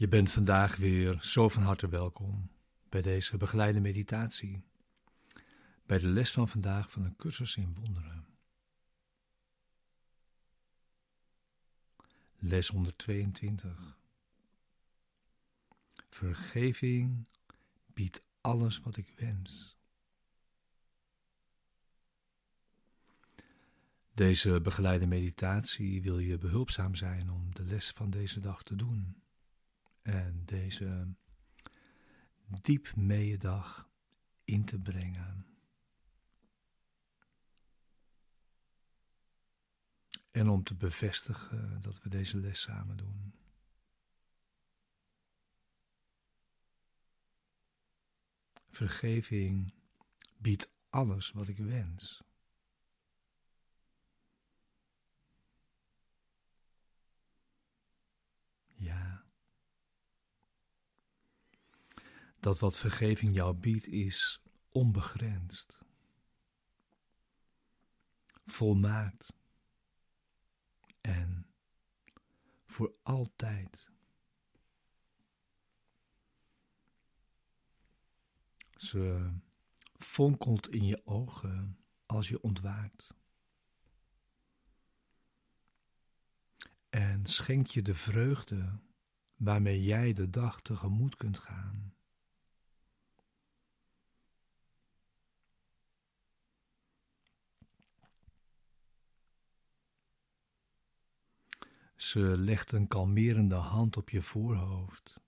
Je bent vandaag weer zo van harte welkom bij deze begeleide meditatie, bij de les van vandaag van een cursus in wonderen. Les 122. Vergeving biedt alles wat ik wens. Deze begeleide meditatie wil je behulpzaam zijn om de les van deze dag te doen en deze diep dag in te brengen. En om te bevestigen dat we deze les samen doen. Vergeving biedt alles wat ik wens. Ja. Dat wat vergeving jou biedt is onbegrensd, volmaakt en voor altijd. Ze fonkelt in je ogen als je ontwaakt. En schenkt je de vreugde waarmee jij de dag tegemoet kunt gaan. Ze legt een kalmerende hand op je voorhoofd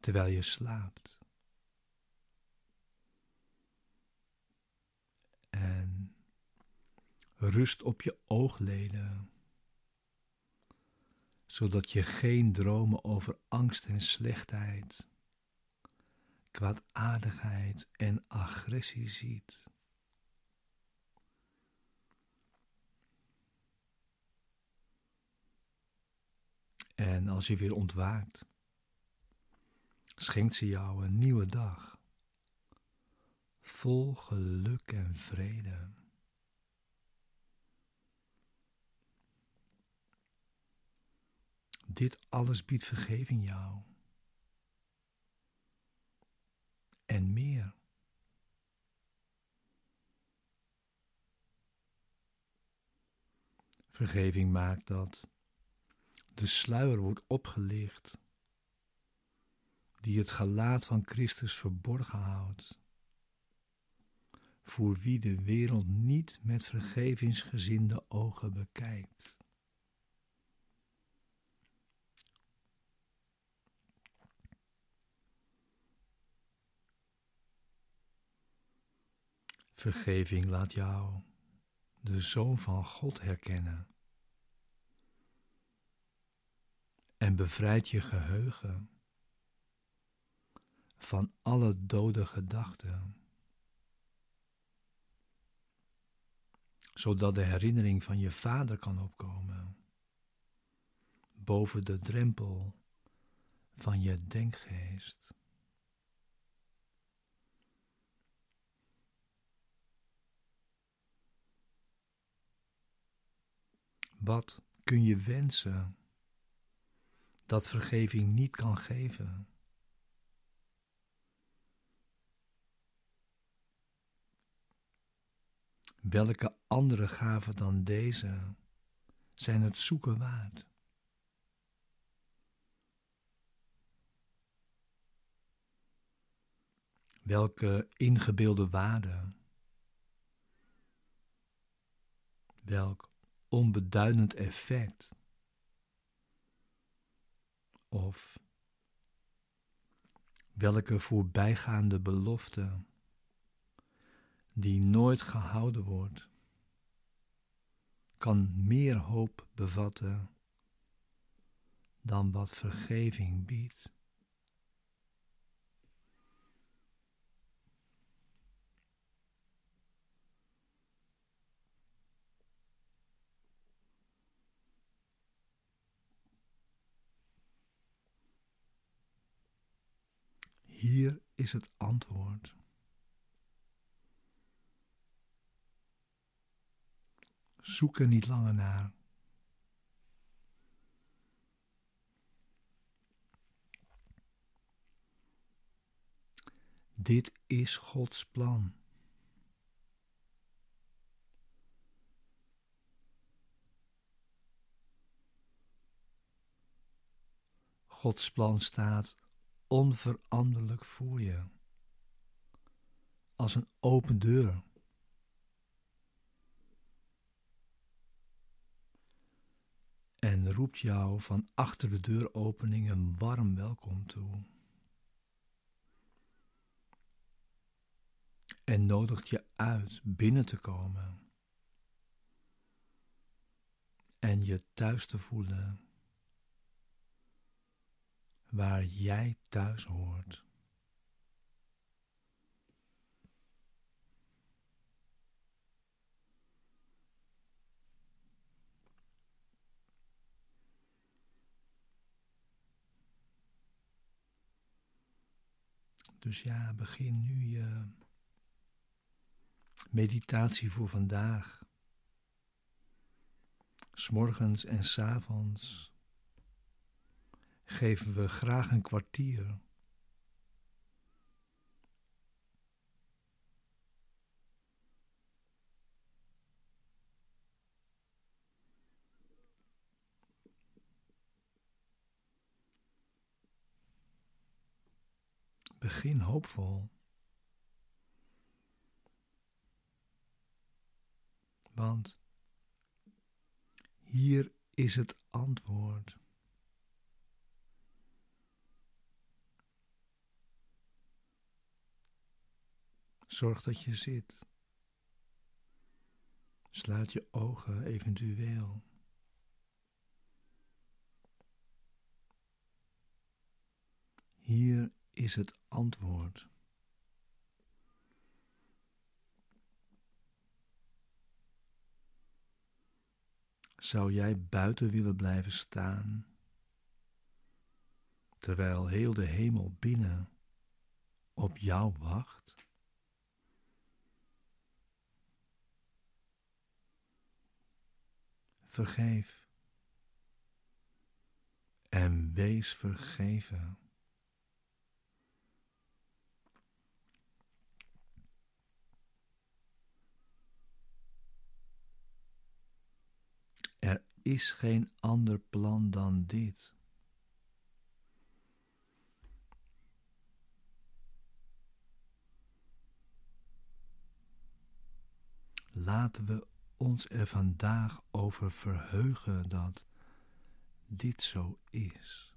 terwijl je slaapt. En rust op je oogleden, zodat je geen dromen over angst en slechtheid, kwaadaardigheid en agressie ziet. En als je weer ontwaakt, schenkt ze jou een nieuwe dag, vol geluk en vrede. Dit alles biedt vergeving jou. En meer. Vergeving maakt dat de sluier wordt opgelicht, die het gelaat van Christus verborgen houdt, voor wie de wereld niet met vergevingsgezinde ogen bekijkt. Vergeving laat jou de Zoon van God herkennen en bevrijd je geheugen van alle dode gedachten, zodat de herinnering van je vader kan opkomen boven de drempel van je denkgeest. Wat kun je wensen dat vergeving niet kan geven. Welke andere gaven dan deze zijn het zoeken waard? Welke ingebeelde waarde, welk onbeduidend effect of welke voorbijgaande belofte die nooit gehouden wordt, kan meer hoop bevatten dan wat vergeving biedt. Hier is het antwoord. Zoek er niet langer naar. Dit is Gods plan. Gods plan staat onveranderlijk voor je, als een open deur. En roept jou van achter de deuropening een warm welkom toe. En nodigt je uit binnen te komen en je thuis te voelen waar jij thuis hoort. Dus ja, begin nu je meditatie voor vandaag. S'morgens en s'avonds geven we graag een kwartier. Begin hoopvol. Want hier is het antwoord. Zorg dat je zit. Sluit je ogen eventueel. Hier is het antwoord. Zou jij buiten willen blijven staan, terwijl heel de hemel binnen op jou wacht? Vergeef. En wees vergeven. Er is geen ander plan dan dit. Laten we ons er vandaag over verheugen dat dit zo is.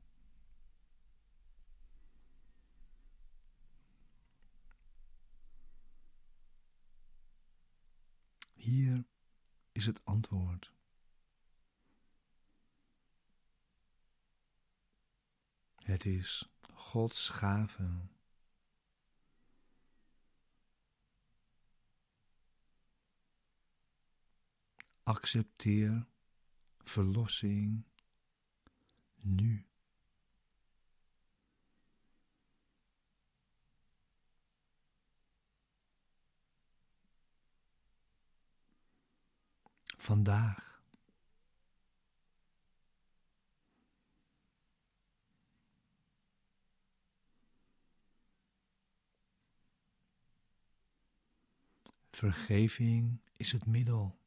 Hier is het antwoord. Het is Gods gave Accepteer verlossing nu. Vandaag. Vergeving is het middel.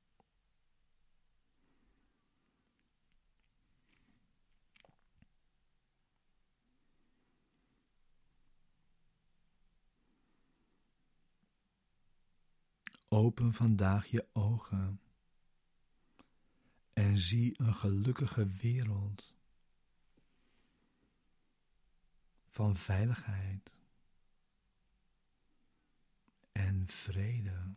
Open vandaag je ogen en zie een gelukkige wereld van veiligheid en vrede.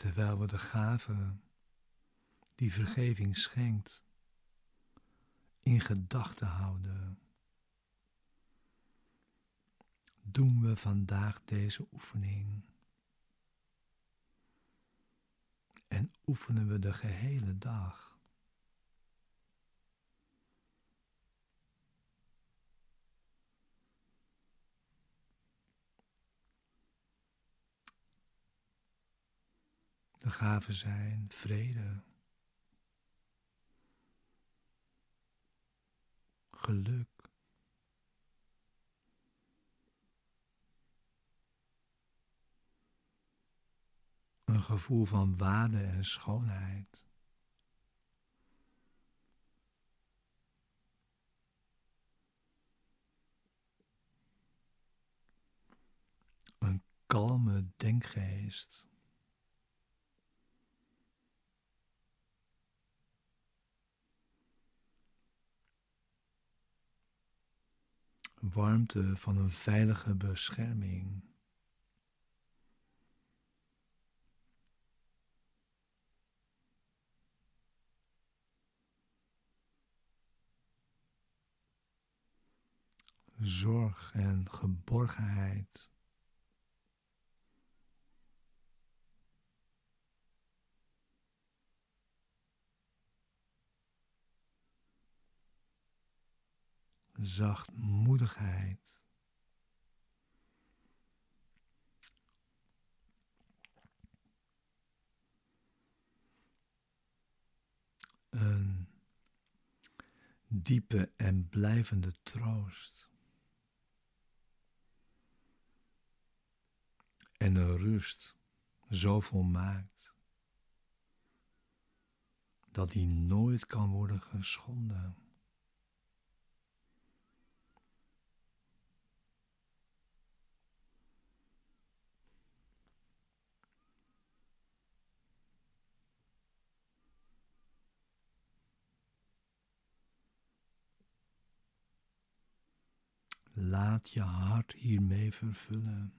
Terwijl we de gave die vergeving schenkt in gedachten houden, doen we vandaag deze oefening. En oefenen we de gehele dag. De gaven zijn vrede, geluk, een gevoel van waarde en schoonheid. Een kalme denkgeest. Warmte van een veilige bescherming. Zorg en geborgenheid. Zachtmoedigheid. Een diepe en blijvende troost. En een rust zo volmaakt dat die nooit kan worden geschonden. Laat je hart hiermee vervullen.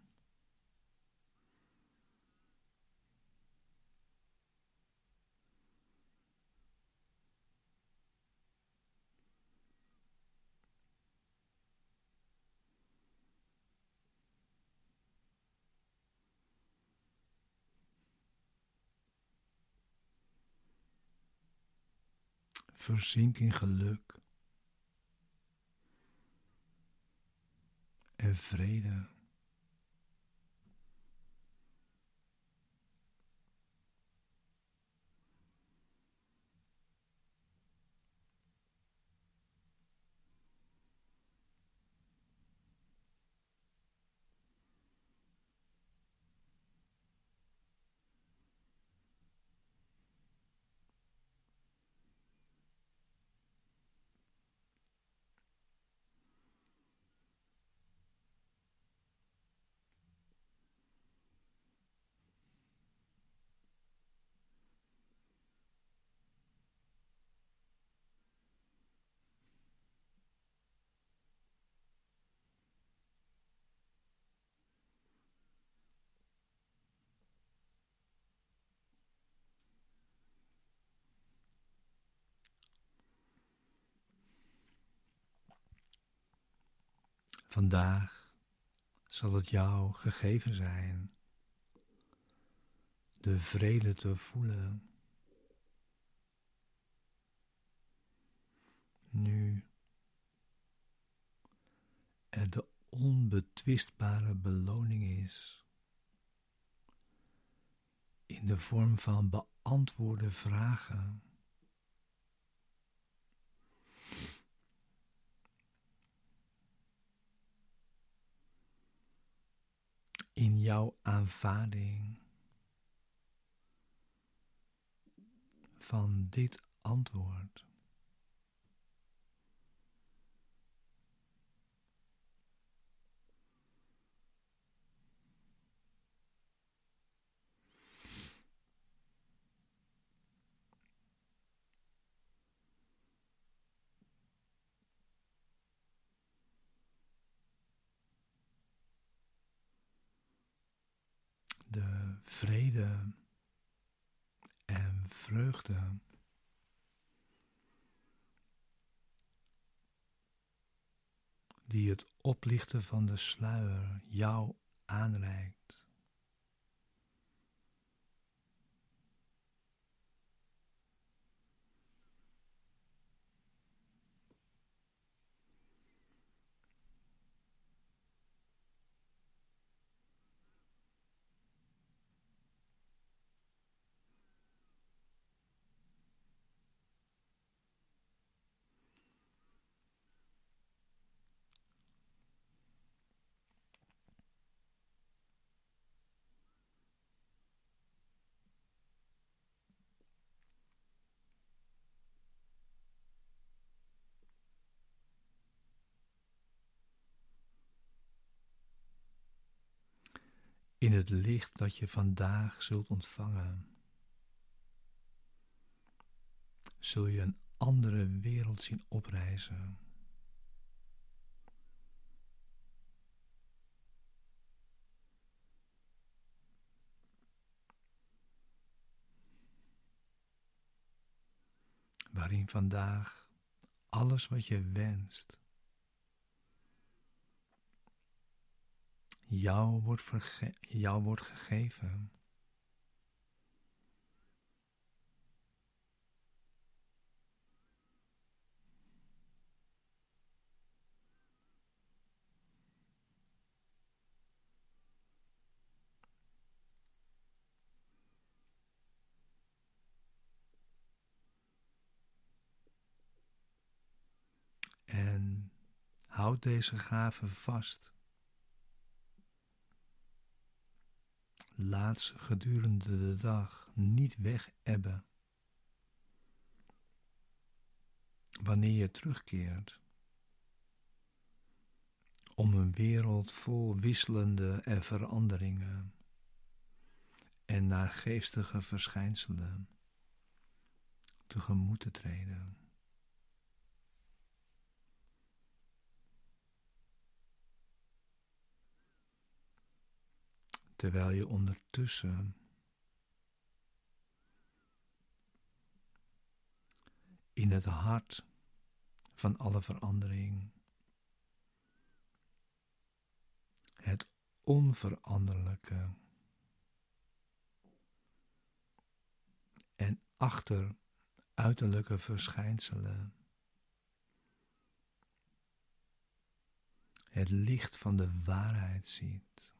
Verzink in geluk. En vrede. Vandaag zal het jou gegeven zijn de vrede te voelen. Nu er de onbetwistbare beloning is in de vorm van beantwoorde vragen. In jouw aanvaarding van dit antwoord. vrede en vreugde. Die het oplichten van de sluier jou aanreikt. In het licht dat je vandaag zult ontvangen, zul je een andere wereld zien oprijzen. Waarin vandaag alles wat je wenst jou wordt, verge jou wordt gegeven. En houd deze gave vast. Laat gedurende de dag niet wegebben. Wanneer je terugkeert, om een wereld vol wisselende en veranderingen en naargeestige verschijnselen tegemoet te treden. Terwijl je ondertussen in het hart van alle verandering het onveranderlijke en achter uiterlijke verschijnselen het licht van de waarheid ziet.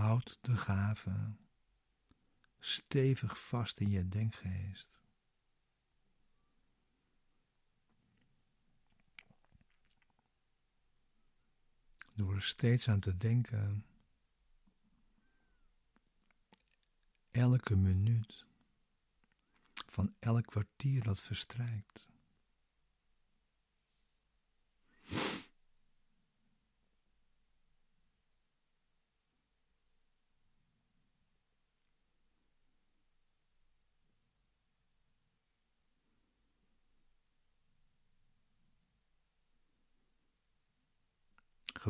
Houd de gave stevig vast in je denkgeest. Door er steeds aan te denken, elke minuut van elk kwartier dat verstrijkt.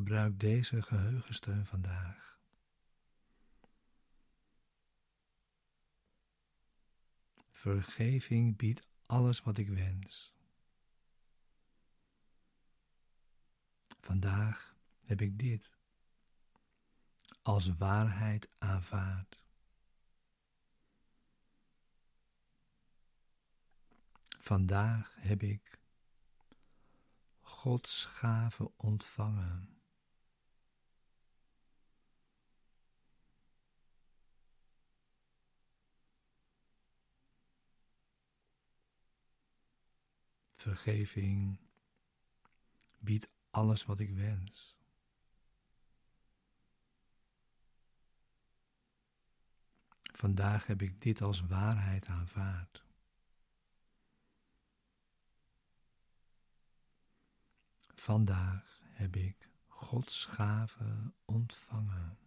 Gebruik deze geheugensteun vandaag. Vergeving biedt alles wat ik wens. Vandaag heb ik dit als waarheid aanvaard. Vandaag heb ik Gods gave ontvangen. Vergeving biedt alles wat ik wens. Vandaag heb ik dit als waarheid aanvaard. Vandaag heb ik Gods gave ontvangen.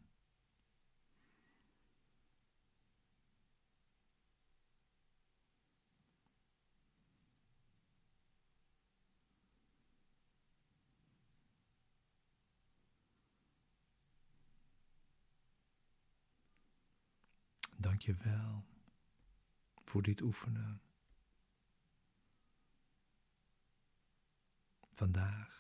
Je wel voor dit oefenen. Vandaag